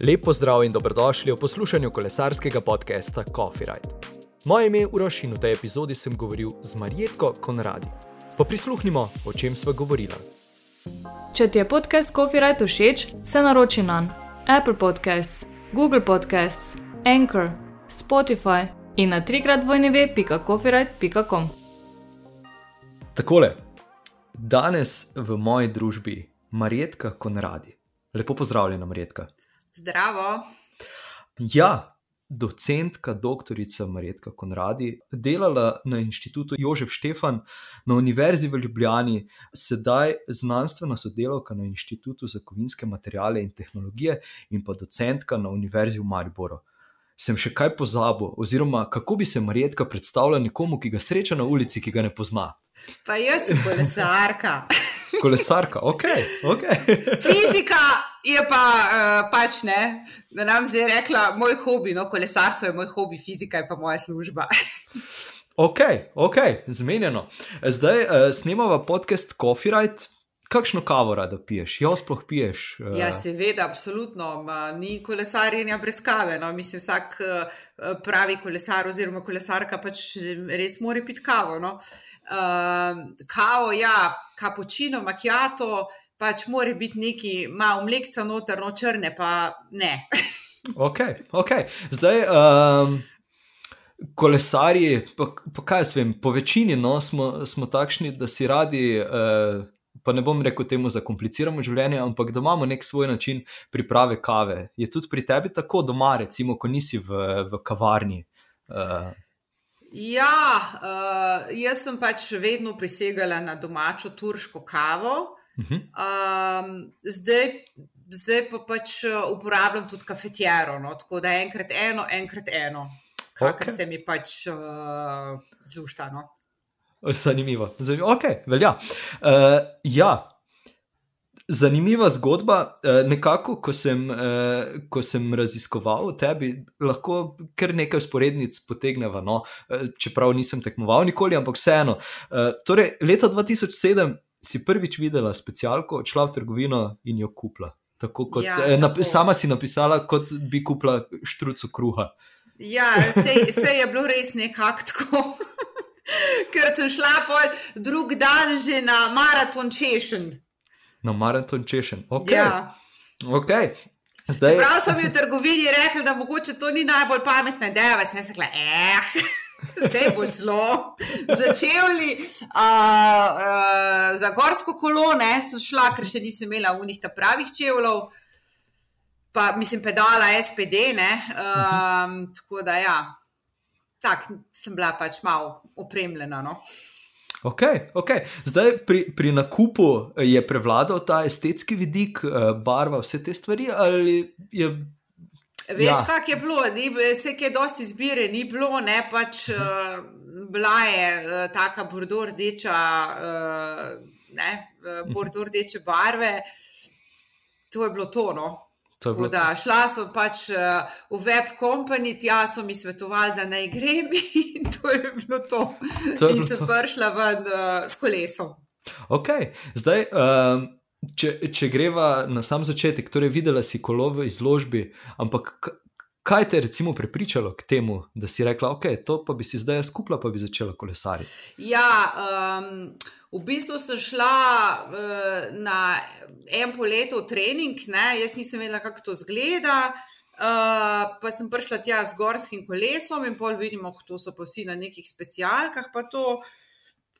Lepo zdrav in dobrodošli v poslušanju kolesarskega podcasta Coffee Ride. Moje ime je Uroš in v tej epizodi sem govoril z Marjetko Konradi. Pa prisluhnimo, o čem sva govorila. Če ti je podcast Coffee Ride všeč, se naroči na Apple Podcasts, Google Podcasts, Anchor, Spotify in na trikrat vojneve.coffeeride.com. Takole, danes v moji družbi Marjetka Konradi. Lepo pozdravljena, Marjetka. Zdravo. Ja, docentka, doktorica Marjetka Konradi, delala na inštitutu Jožef Štefan na Univerzi v Ljubljani, sedaj znanstvena sodelavka na inštitutu za kovinske materijale in tehnologije in pa docentka na Univerzi v Mariboru. Sem še kaj pozabil, oziroma kako bi se Marjetka predstavljala nekomu, ki ga sreča na ulici, ki ga ne pozna? Pa jaz sem kolesarka. Kolesarka, ok. okay. Fizika je pa uh, pač ne, da nam zdaj rekla, moj hobi, no, kolesarstvo je moj hobi, fizika je pa moja služba. ok, ok, zmenjeno. Zdaj uh, snemava podcast Coffee Ride. Kakšno kavo rada piješ? Jo sploh piješ? Uh... Ja, seveda, absolutno. Ma, ni kolesarjenja brez kave. No. Mislim, vsak uh, pravi kolesar oziroma kolesarka pač res mora piti kavo. No. Uh, kavo, ja, kapučino, makijato, pač mora biti neki malo mleka, notrno črne, pa ne. ok, ok. Zdaj. Um... Kolesarji, pa, pa kaj jaz vem, po večini no, smo, smo takšni, da si radi, eh, pa ne bom rekel temu, zakompliciramo življenje, ampak da imamo nek svoj način priprave kave. Je tudi pri tebi tako doma, recimo, ko nisi v, v kavarni? Eh. Ja, uh, jaz sem pač vedno prisegala na domačo turško kavo. Uh -huh. um, zdaj, zdaj pa pač uporabljam tudi kafetjero, no? tako da enkrat eno, enkrat eno, kar okay. se mi pač uh, zluštano. Zanimivo, zanimivo. ok, velja. Uh, ja. Zanimiva zgodba. Nekako, ko sem, ko sem raziskoval o tebi, lahko kar nekaj sporednic potegneva, no? čeprav nisem tekmoval nikoli, ampak vseeno. Torej, leta 2007 si prvič videla specialko, odšla v trgovino in jo kupila. Tako kot ja, tako. sama si napisala, kot bi kupila štruco kruha. Ja, vse je bilo res nekako tako. Ker sem šla pol drug dan že na maraton češen. Na maraton češen, ok. Ja. okay. Zdaj... Prav so mi v trgovini rekli, da mogoče to ni najbolj pametna ideja, sem se rekla, eh. Vse bo šlo, začeli uh, uh, za gorsko kolone, sem šla, ker še nisem imela v njih ta pravih čevljev, pa mislim, pedala SPD. Uh -huh. Tako da, ja, tako sem bila pač malo opremljena. No. Ok, ok. Zdaj pri, pri nakupu je prevladal ta estetski vidik, eh, barva, vse te stvari. Je... Veš, ja. kako je bilo, vse, ki je dosti izbire, ni bilo, ne pač uh, bila je uh, taka bordo-rdeča, uh, ne, uh, bordo-rdeče barve. To je bilo tono. Tako da šla sem pač uh, v web company, tja so mi svetovali, da naj grem in to je bilo to. to in sem prišla ven uh, s kolesom. Ok, zdaj. Um... Če, če greva na sam začetek, torej videla si kolo v izložbi, ampak kaj te je recimo prepričalo k temu, da si rekla, ok, to pa bi si zdaj skupila, pa bi začela kolesariti? Ja, um, V bistvu sem šla uh, na en polet v trening, ne? jaz nisem vedela, kako to zgleda. Uh, pa sem prišla tja z gorskim kolesom in pol vidimo, da so pa vsi na nekih specialkah. To,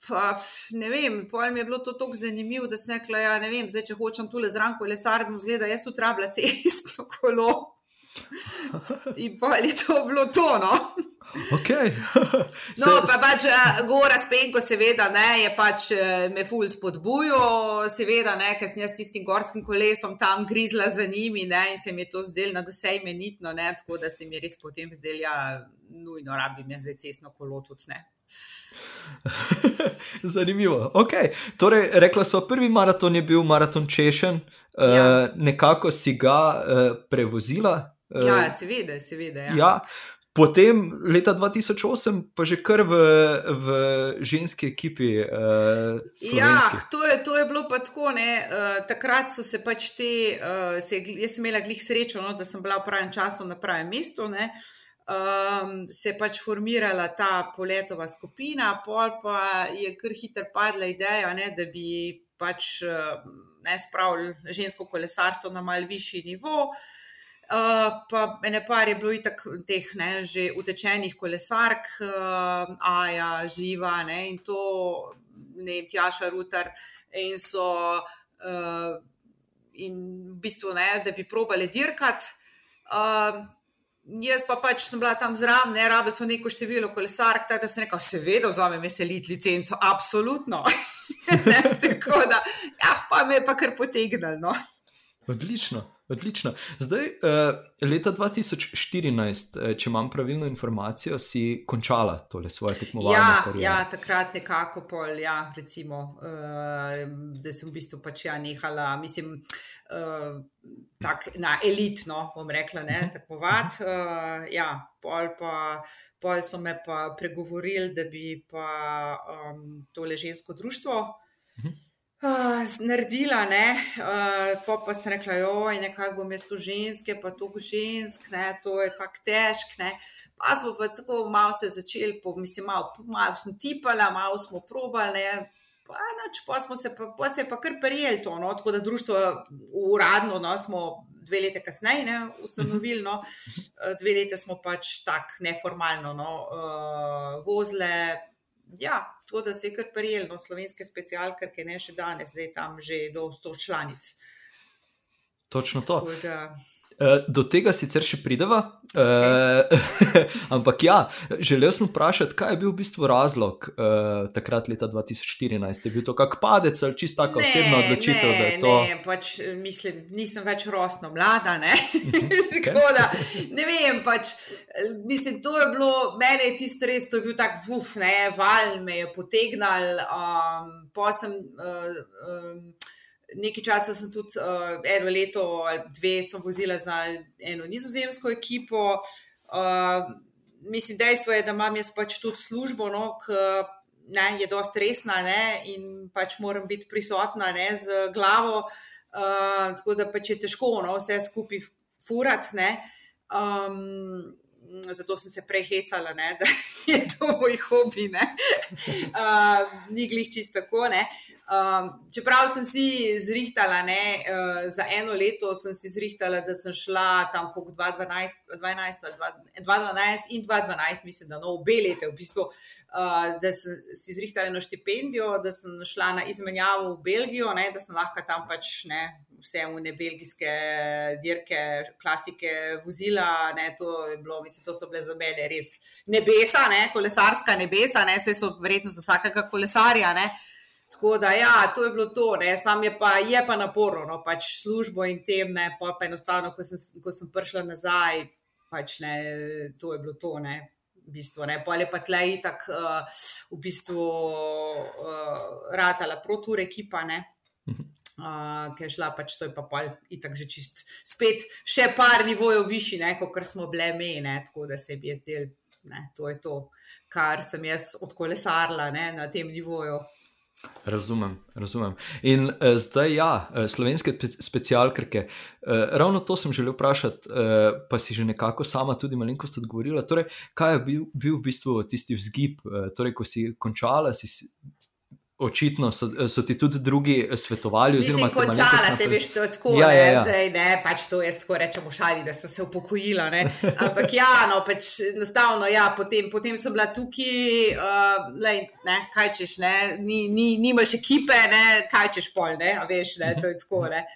pa, ne vem, mi je bilo to tako zanimivo, da sem rekla, ja, ne vem, zdaj, če hočem tule zraven kolesariti, zgleda, jaz tu rabljam cestno kolo. In pa je to bilo to. No? Okay. no, pa pač uh, Gora Spenko, seveda, ne, je pač uh, me ful spodbujal, seveda, ne, ker sem jaz tistim gorskim kolesom tam grizla za njimi ne, in se mi je to zdelo na vse imenitno, ne, tako da se mi je res potem zdelo, ja, nujno rabim zdaj cestno kolo tudi. Ne. Zanimivo. Okay. Torej, rekla smo, prvi maraton je bil maraton Češen, ja. uh, nekako si ga uh, prevozila. Uh, ja, seveda, seveda. Ja. Ja, potem leta 2008, pa že kar v, v ženski ekipi. Uh, ja, to je, to je bilo pa tako. Uh, takrat so se pač te, uh, se, jaz sem imela glih srečo, no, da sem bila v pravem času na pravem mestu. Ne. Um, se je pač formirala ta poletova skupina, pol pa je kar hitro padla ideja, ne, da bi pač ne spravili žensko kolesarstvo na malce višji nivo. Uh, Uh, pa ene par je bilo itak teh ne, že utečenih kolesark, uh, Aja, Živa ne, in to, ne vem, Tjaša Rutar. In so, uh, in v bistvu, ne, da bi probali dirkati. Uh, jaz pa pač sem bila tam zraven, ne rabi so neko število kolesark, tako da sem rekla, seveda, vzamem veseliti licenco, absolutno. tako da, ja, pa me je pa kar potegnilo. No. Odlično. Odlično. Zdaj, uh, leta 2014, uh, če imam pravilno informacijo, si končala tole svoje tekmovanje. Ja, ja, takrat nekako pol, ja, recimo, uh, da sem v bistvu pač ja nehala, mislim, tak, na elitno, bom rekla, ne, mhm. tekmovati. Uh, ja, pol pa. Pol so me pa pregovorili, da bi pa um, tole žensko društvo uh, uh, naredila, ne, uh, pa, pa sem rekla, oj, nekako bom jaz tu ženske, pa tu žensk, ne, to je tako težko. Pa smo pa tako malo se začeli, po, mislim, malo, malo sem tipala, malo smo probali. Ne, Pa, nač, pa, se, pa, pa se je pa kar prijel to, no? tako da društvo uradno no, smo dve leti kasneje ne, ustanovili, no? dve leti smo pač tako neformalno no, uh, vozile, ja, to, da se je kar prijel, no, slovenske specialke, ki ne še danes, zdaj tam že do 100 članic. Točno to. Eh, do tega sicer še prideva, okay. Eh, ampak ja, želel sem vprašati, kaj je bil v bistvu razlog uh, takrat, leta 2014? Je bil to kak padec ali čisto tako osebna odločitev? Ne, to... ne, pač, mislim, nisem več rosno mlada. Ne, okay. da, ne vem, pač, mislim, to je bilo, meni je tisto res, to je bil tak vuf, ne, val me je potegnal, um, pa sem. Uh, um, nekaj časa sem tudi uh, eno leto ali dve vozila za eno nizozemsko ekipo. Uh, mislim, dejstvo je, da imam jaz pač tudi službo, no, ki je dosta resna ne, in pač moram biti prisotna ne, z glavo. Uh, tako da pač je težko no, vse skupaj furati. Um, zato sem se prehecala, ne, da je to moj hobi. Uh, ni glih čisto tako. Um, čeprav sem si zrihtala, ne, uh, za eno leto sem si zrihtala, da sem šla tam po 2012, 2012 in 2012, mislim, da no, obe leti, v bistvu, uh, da sem si zrihtala eno štipendijo, da sem šla na izmenjavo v Belgijo, ne, da sem lahko tam pač ne, vse v ne belgijske dirke, klasike vozila. Ne, to, bilo, mislim, to so bile za mene res nebesa, ne, kolesarska nebesa, ne, vse so verjetno za vsakega kolesarja. Ne. Tako da, ja, to je bilo to, ne. sam je pa, je pa naporno, no, pač službo in tem, ne, pa, pa enostavno, ko sem, ko sem prišla nazaj, pač ne, to je bilo to. Ne. V bistvu, Pol je pa tle itak uh, v bistvu uh, ratala protur ekipa, uh, ki je šla pač to je pa pol itak že čist spet še par nivojev višji, kot smo bile me, ne, tako da se je zdel, ne, to je to, kar sem jaz odkolesarila ne, na tem nivoju. Razumem, razumem. In uh, zdaj, ja, eh, slovenske specialke. Uh, ravno to sem želel vprašati, uh, pa si že nekako sama tudi malenkost odgovorila. Torej, kaj je bil, bil v bistvu tisti vzgib, uh, torej, ko si končala, si, Očitno so, so ti tudi drugi svetovali. Mislim, končala se veš tako, ja, ja, ja. Zdaj, ne, pač to jaz tako rečem v šali, da sem se upokojila. Ne. Ampak ja, no, pač enostavno, ja, potem, potem sem bila tukaj, uh, lej, ne, kaj češ, ne, ni, ni, nimaš ekipe, ne, kaj češ pol, ne, a veš, ne, to je tako. Ne.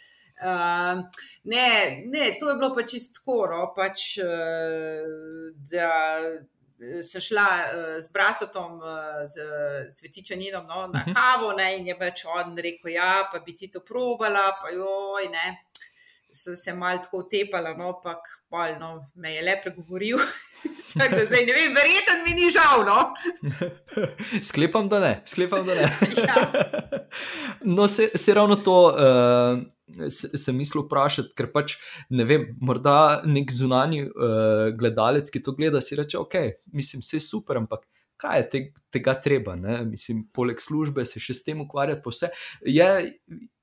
Uh, ne, ne, to je bilo pač čisto tako, no, pač, uh, da sem šla uh, z bratom, uh, z cvetičaninom no, na mhm. kavo ne, in je več on rekel: Ja, pa bi ti to probala, pa joj, ne. Sem se malo tako utepala, no, pa no, me je le pregovoril. Tako da zdaj ne vem, verjetno mi ni žal. No? sklepam, da ne. Sklepam, da ne. ja. No, se, se ravno to. Uh se, se mislil vprašati, ker pač ne vem, morda nek zunani uh, gledalec, ki to gleda, si reče: Ok, mislim, vse je super, ampak kaj je te, tega treba, ne? mislim, poleg službe se še s tem ukvarjati. Vse. Je,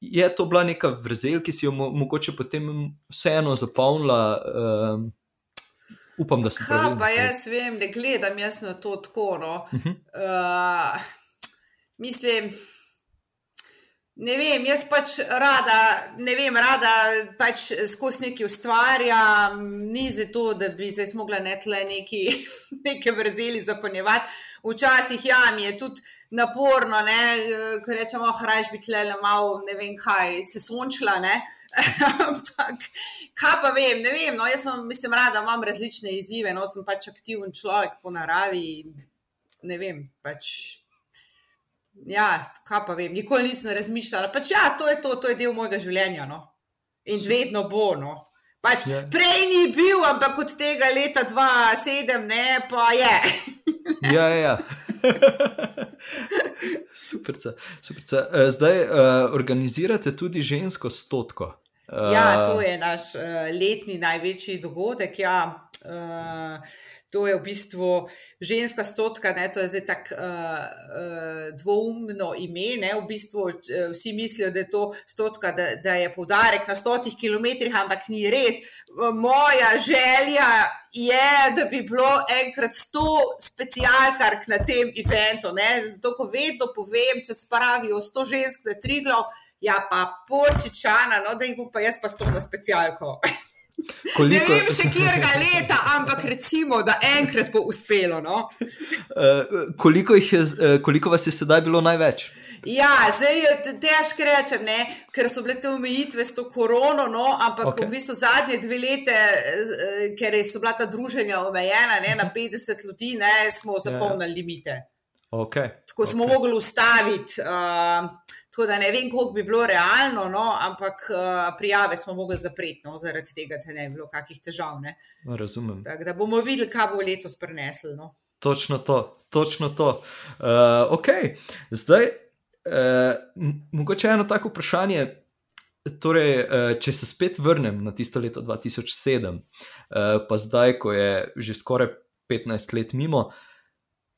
je to bila neka vrzel, ki si jo mo mogoče potem vseeno zapolnila? Uh, upam, da se tam. Pa jaz vem, da gledam jaz na to tako. No. Uh -huh. uh, mislim. Ne vem, jaz pač rada, ne vem, rada pač skozi neki ustvarjam, ni za to, da bi se mogla netle neki, neke vrzeli zapolnjevati. Včasih ja, mi je tudi naporno, ko rečemo, oh, hrajš biti le malo, ne vem kaj, se sončila. Ampak, kaj pa vem, ne vem. No, jaz sem, mislim, rada imam različne izzive, no, sem pač aktiven človek po naravi. Ne vem, pač ja, kaj pa vem, nikoli nisem razmišljala. Pač, ja, to je to, to je del mojega življenja. No? In vedno bo. No? Pač, ja. Prej ni bil, ampak od tega leta 2007, ne pa je. ja, ja. ja. super, super. Eh, zdaj uh, organizirate tudi žensko stotko. Uh, ja, to je naš uh, letni največji dogodek. Ja. Uh, To je v bistvu ženska stotka, ne, to je zdaj tako uh, uh, dvoumno ime. Ne, v bistvu uh, vsi mislijo, da je to stotka, da, da je poudarek na stotih kilometrih, ampak ni res. Moja želja je, da bi bilo enkrat sto specialkark na tem eventu. Ne, zato, ko vedno povem, če spravijo sto žensk na tri glav, ja pa počičana, no, da jih bom pa jaz pa sto na specialko. Koliko... Ne vem, še kjerga leta, ampak recimo, da enkrat bo uspelo. No? Uh, koliko, je, uh, koliko vas je sedaj bilo največ? Ja, zdaj je težko reči, ker so bile te omejitve s to korono, no, ampak okay. v bistvu zadnje dve lete, ker so bila ta druženja omejena ne, na 50 ljudi, ne, smo zapolnili ja, ja. limite. Okay. Tako okay. smo mogli ustaviti. Uh, Tako da ne vem, koliko bi bilo realno, no, ampak uh, prijave smo mogli zapreti, no, zaradi tega, da ne bi bilo kakih težav. Ne. Razumem. Tak, da bomo videli, kaj bo letos preneslo. No. Točno to, točno to. Uh, ok, zdaj, uh, mogoče eno tako vprašanje. Torej, če se spet vrnem na tisto leto 2007, pa zdaj, ko je že skoraj 15 let mimo,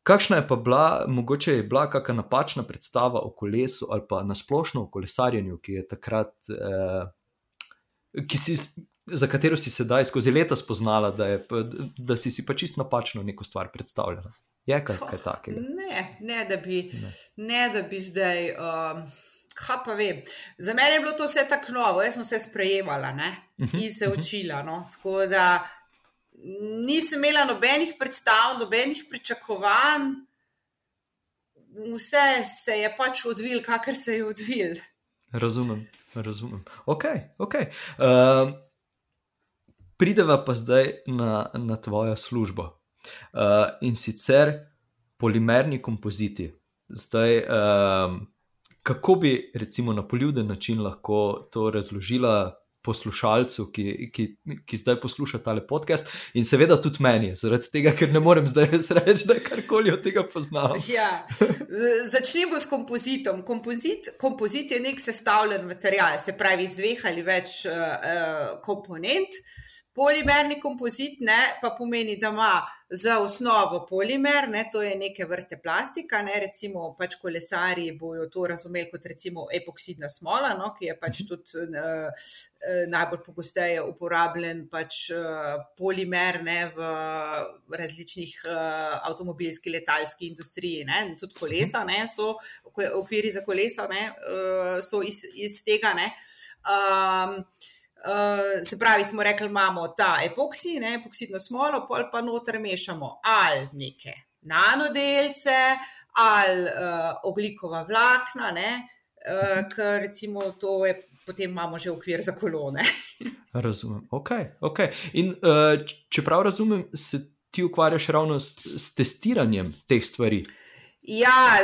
Kakšna je pa bila, mogoče je bila kakšna napačna predstava o kolesu ali pa nasplošno o kolesarjenju, ki je takrat, eh, ki si, za katero si sedaj skozi leta spoznala, da, je, da si si pa čisto napačno neko stvar predstavljala? Je kaj, kaj takega? Ne, ne, da bi, ne. Ne, da bi zdaj. Um... Kaj pa vem. Za mene je bilo to vse tako novo, jaz sem se sprejemala uh mhm, in se mhm. učila. No? Tako da nisem imela nobenih predstav, nobenih pričakovanj, vse se je pač odvil, kakor se je odvil. Razumem, razumem. Ok, ok. Uh, prideva pa zdaj na, na tvojo službo uh, in sicer polimerni kompoziti. Zdaj, uh, kako bi, recimo, na poljuden način lahko to razložila poslušalcu, ki, ki, ki zdaj posluša tale podcast, in seveda tudi meni, zaradi tega, ker ne morem zdaj reči, da karkoli od tega poznam. Ja. Začnimo s kompozitom. Kompozit, kompozit je nek sestavljen material, se pravi iz dveh ali več uh, komponent. Polimerni kompozit ne, pa pomeni, da ima za osnovo polimer, ne, to je neke vrste plastika. Ne, recimo, pač kolesari bojo to razumeli kot recimo epoksidna smola, no, ki je pač mhm. tudi uh, najbolj pogosteje uporabljen pač, uh, polimer ne, v različnih uh, avtomobilski, letalski industriji. Ne, tudi kolesa, ne, so okviri za kolesa, ne, uh, so iz, iz tega. Ne, um, Uh, se pravi, smo rekli, imamo ta epoksi, ne, epoksidno smolo, pol pa noter mešamo ali neke nanodelce, ali uh, oglikova vlakna, ne, uh, ker recimo to je. Potem imamo že okvir za kolone. razumem. Ok. okay. In uh, če prav razumem, se ti ukvarjaš ravno s, s testiranjem teh stvari. Ja,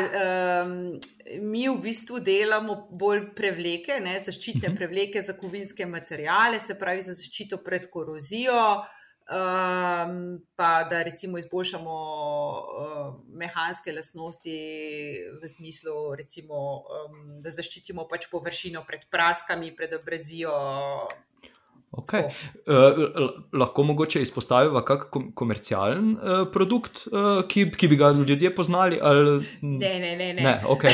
um, mi v bistvu delamo bolj prevleke, ne, zaščitne mhm. prevleke za kovinske materijale, se pravi za zaščito pred korozijo. Um, pa da recimo izboljšamo uh, mehanske lastnosti v smislu, recimo, um, da zaščitimo pač površino pred praskami, pred abrazijo. Okay. Uh, lahko mogoče izpostavimo kak komercialen uh, produkt, uh, ki, ki bi ga ljudje poznali? Ali... Ne, ne, ne. ne. ne okay.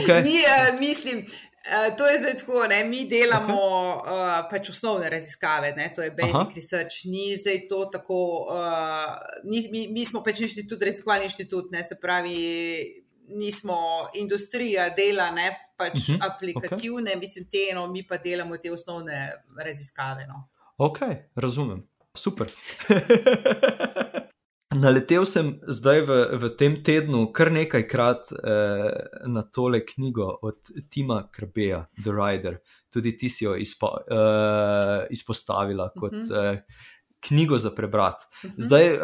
Okay. Ni, uh, mislim, Uh, to je zdaj tako, da mi delamo okay. uh, pač osnovne raziskave, ne? to je basic Aha. research, ni zdaj to tako. Uh, ni, mi, mi smo pač inštitut, raziskovalni inštitut, ne? se pravi, nismo industrija dela, ne pač uh mhm. -huh. aplikativne, okay. mislim, te eno, mi pa delamo te osnovne raziskave. No. Ok, razumem. Super. Naletel sem zdaj v, v tem tednu kar nekajkrat eh, na tole knjigo od Tima Krbeja, The Rider. Tudi ti si jo izpo, eh, izpostavila kot uh -huh. eh, knjigo za prebrati. Uh mhm. -huh. Zdaj eh,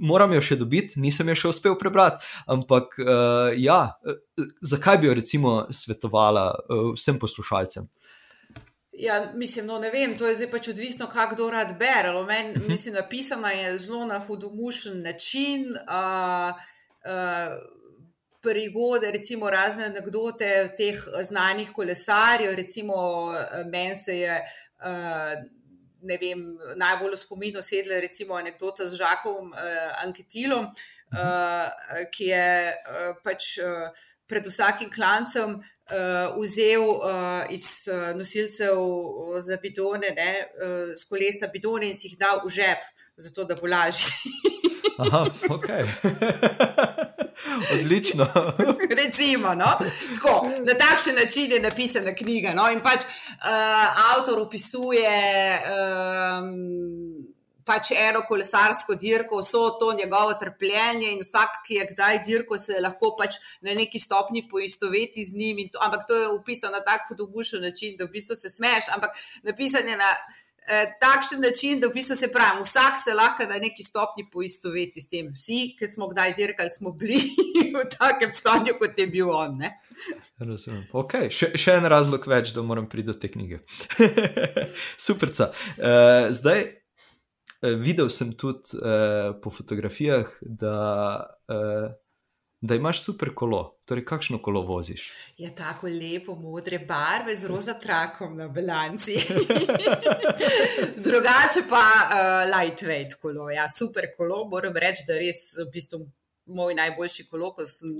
moram jo še dobiti, nisem jo še uspel prebrati, ampak eh, ja, eh, zakaj bi jo recimo svetovala eh, vsem poslušalcem? Ja, mislim, no, ne vem, to je zdaj pač odvisno, kako rad bere. Men, uh mhm. -huh. Mislim, napisana je zelo na hudomušen način. Uh, uh, Prigode, recimo razne anekdote teh znanih kolesarjev, recimo meni se je uh, vem, najbolj v spominu sedela recimo anekdota z Žakom uh, Anketilom, uh, ki je uh, pač uh, pred vsakim klancem uh, vzel uh, iz uh, nosilcev za bidone, ne, uh, z kolesa bidone in si jih dal v žep, zato da bo lažje. Aha, ok. Odlično. Recimo, no? Tako, na takšen način je napisana knjiga. No? In pač uh, avtor opisuje. Um, pač eno kolesarsko dirko, vso to njegovo trpljenje in vsak, ki je kdaj dirko, se lahko pač na neki stopni poistoveti z njim. To, ampak to je upisano na tako hudobušen način, da v bistvu se smeš. Ampak napisan je na takšen način, da v bistvu se pravi, vsak se lahko na neki stopni poistoveti s tem. Vsi, ki smo kdaj dirkali, smo bili v takem stanju, kot je bil on. Razumem. Okay. Še, še en razlog več, da moram priti do te knjige. Super. Uh, zdaj, Eh, videl sem tudi uh, po fotografijah, da, uh, da imaš super kolo. Torej, kakšno kolo voziš? Je ja, tako lepo, modre barve z roza trakom na bilanci. Drugače pa uh, lightweight kolo, ja, super kolo. Moram reči, da res v bistvu moj najboljši kolo, ko sem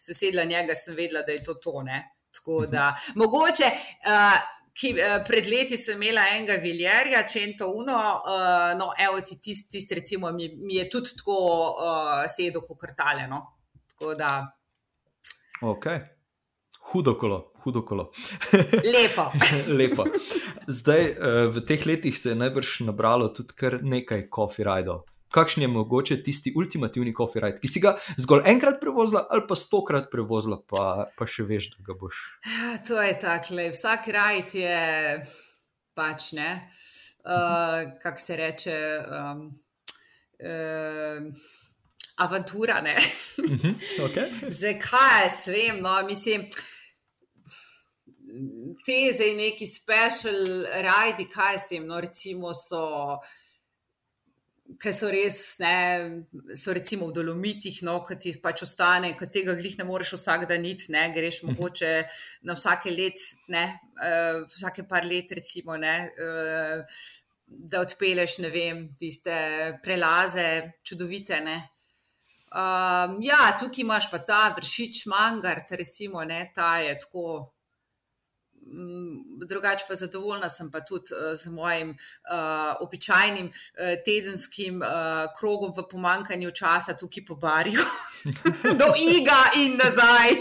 se sedla njega, sem vedela, da je to tone. Tako da mogoče. Uh, ki, uh, pred leti sem imela enega viljerja, če uno, uh, no, evo ti tisti, tist, recimo, mi, mi je tudi tako uh, sedel, kot krtale. Tako da. Ok. Hudo kolo, hudo kolo. Lepo. Lepo. Zdaj, v teh letih se je najbrž nabralo tudi kar nekaj coffee rajdov kakšen je mogoče tisti ultimativni copyright, ki si ga zgolj enkrat prevozila ali pa stokrat prevozila, pa, pa še veš, da ga boš. Ja, to je tako, vsak rajd je pač ne. Uh, Kako se reče, um, uh, avantura. Mhm, okay. Zakaj jaz vem? No, mislim, te zdaj neki special rajdi, kaj se jim, no, recimo, so ki so res, ne, so recimo v dolomitih, no, ki ti pač ostane, ki tega glih ne moreš vsak dan iti, ne, greš mhm. mogoče na vsake let, ne, uh, vsake par let, recimo, ne, uh, da odpeleš, ne vem, tiste prelaze, čudovite. Ne. Um, ja, tukaj imaš pa ta vršič mangar, recimo, ne, ta je tako. Mm, drugače pa zadovoljna sem pa tudi uh, z mojim uh, običajnim uh, tedenskim uh, krogom v pomankanju časa tukaj po barju, do Iga in nazaj,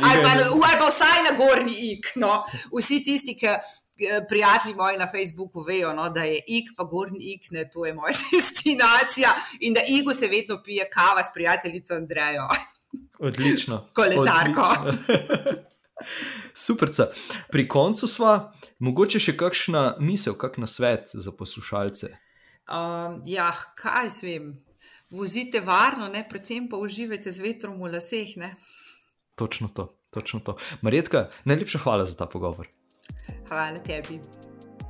ali pa, ali pa vsaj na gornji Ig. No. Vsi tisti, ki. Prijatelji moji na Facebooku vejo, no, da je ig, pa gornji ig, ne, to je moja destinacija in da igu se vedno pije kava s prijateljico Andrejo. Odlično. Kolesarko. Odlično. Super. Pri koncu sva, mogoče še kakšna misel, kakšna svet za poslušalce. Um, ja, kaj svem. Vozite varno, ne? predvsem pa uživajte z vetrom v laseh. Ne? Točno to, točno to. Marjetka, najlepša hvala za ta pogovor. Hvala tebi.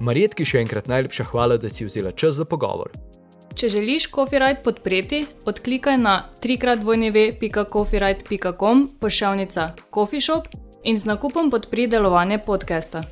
Marjetki še enkrat najlepša hvala, da si vzela čas za pogovor. Če želiš Copyright podpreti, odklikaj na trikratvojneve.copyright.com pošiljka Coffee Shop in z nakupom podpri delovanje podcasta.